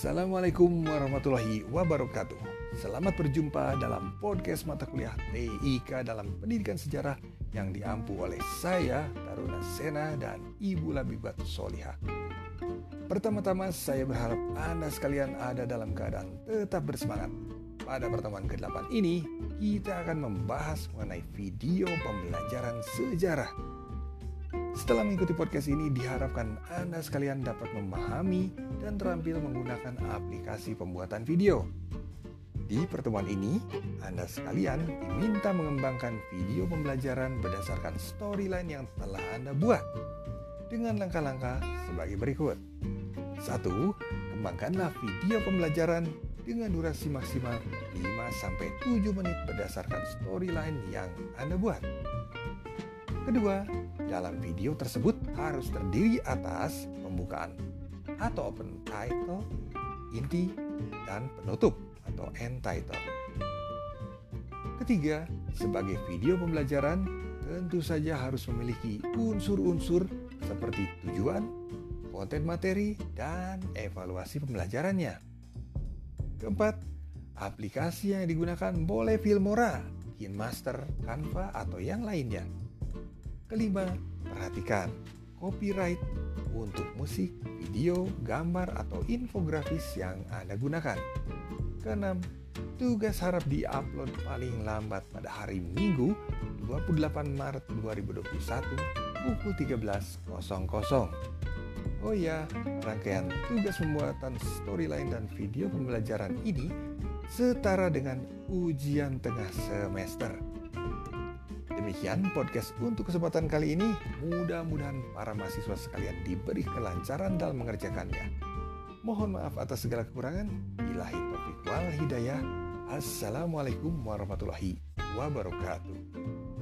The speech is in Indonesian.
Assalamualaikum warahmatullahi wabarakatuh. Selamat berjumpa dalam podcast mata kuliah TIK dalam pendidikan sejarah yang diampu oleh saya, Taruna Sena, dan Ibu Labibat Soliha. Pertama-tama saya berharap Anda sekalian ada dalam keadaan tetap bersemangat. Pada pertemuan ke-8 ini, kita akan membahas mengenai video pembelajaran sejarah setelah mengikuti podcast ini, diharapkan Anda sekalian dapat memahami dan terampil menggunakan aplikasi pembuatan video. Di pertemuan ini, Anda sekalian diminta mengembangkan video pembelajaran berdasarkan storyline yang telah Anda buat dengan langkah-langkah sebagai berikut. 1. Kembangkanlah video pembelajaran dengan durasi maksimal 5-7 menit berdasarkan storyline yang Anda buat. Kedua, dalam video tersebut harus terdiri atas pembukaan atau open title, inti, dan penutup atau end title. Ketiga, sebagai video pembelajaran tentu saja harus memiliki unsur-unsur seperti tujuan, konten materi, dan evaluasi pembelajarannya. Keempat, aplikasi yang digunakan boleh Filmora, KineMaster, Canva, atau yang lainnya. Kelima, perhatikan copyright untuk musik, video, gambar, atau infografis yang Anda gunakan. Keenam, tugas harap diupload paling lambat pada hari Minggu 28 Maret 2021 pukul 13.00. Oh ya, rangkaian tugas pembuatan storyline dan video pembelajaran ini setara dengan ujian tengah semester. Demikian podcast untuk kesempatan kali ini. Mudah-mudahan para mahasiswa sekalian diberi kelancaran dalam mengerjakannya. Mohon maaf atas segala kekurangan. Ilahi taufiq wal hidayah. Assalamualaikum warahmatullahi wabarakatuh.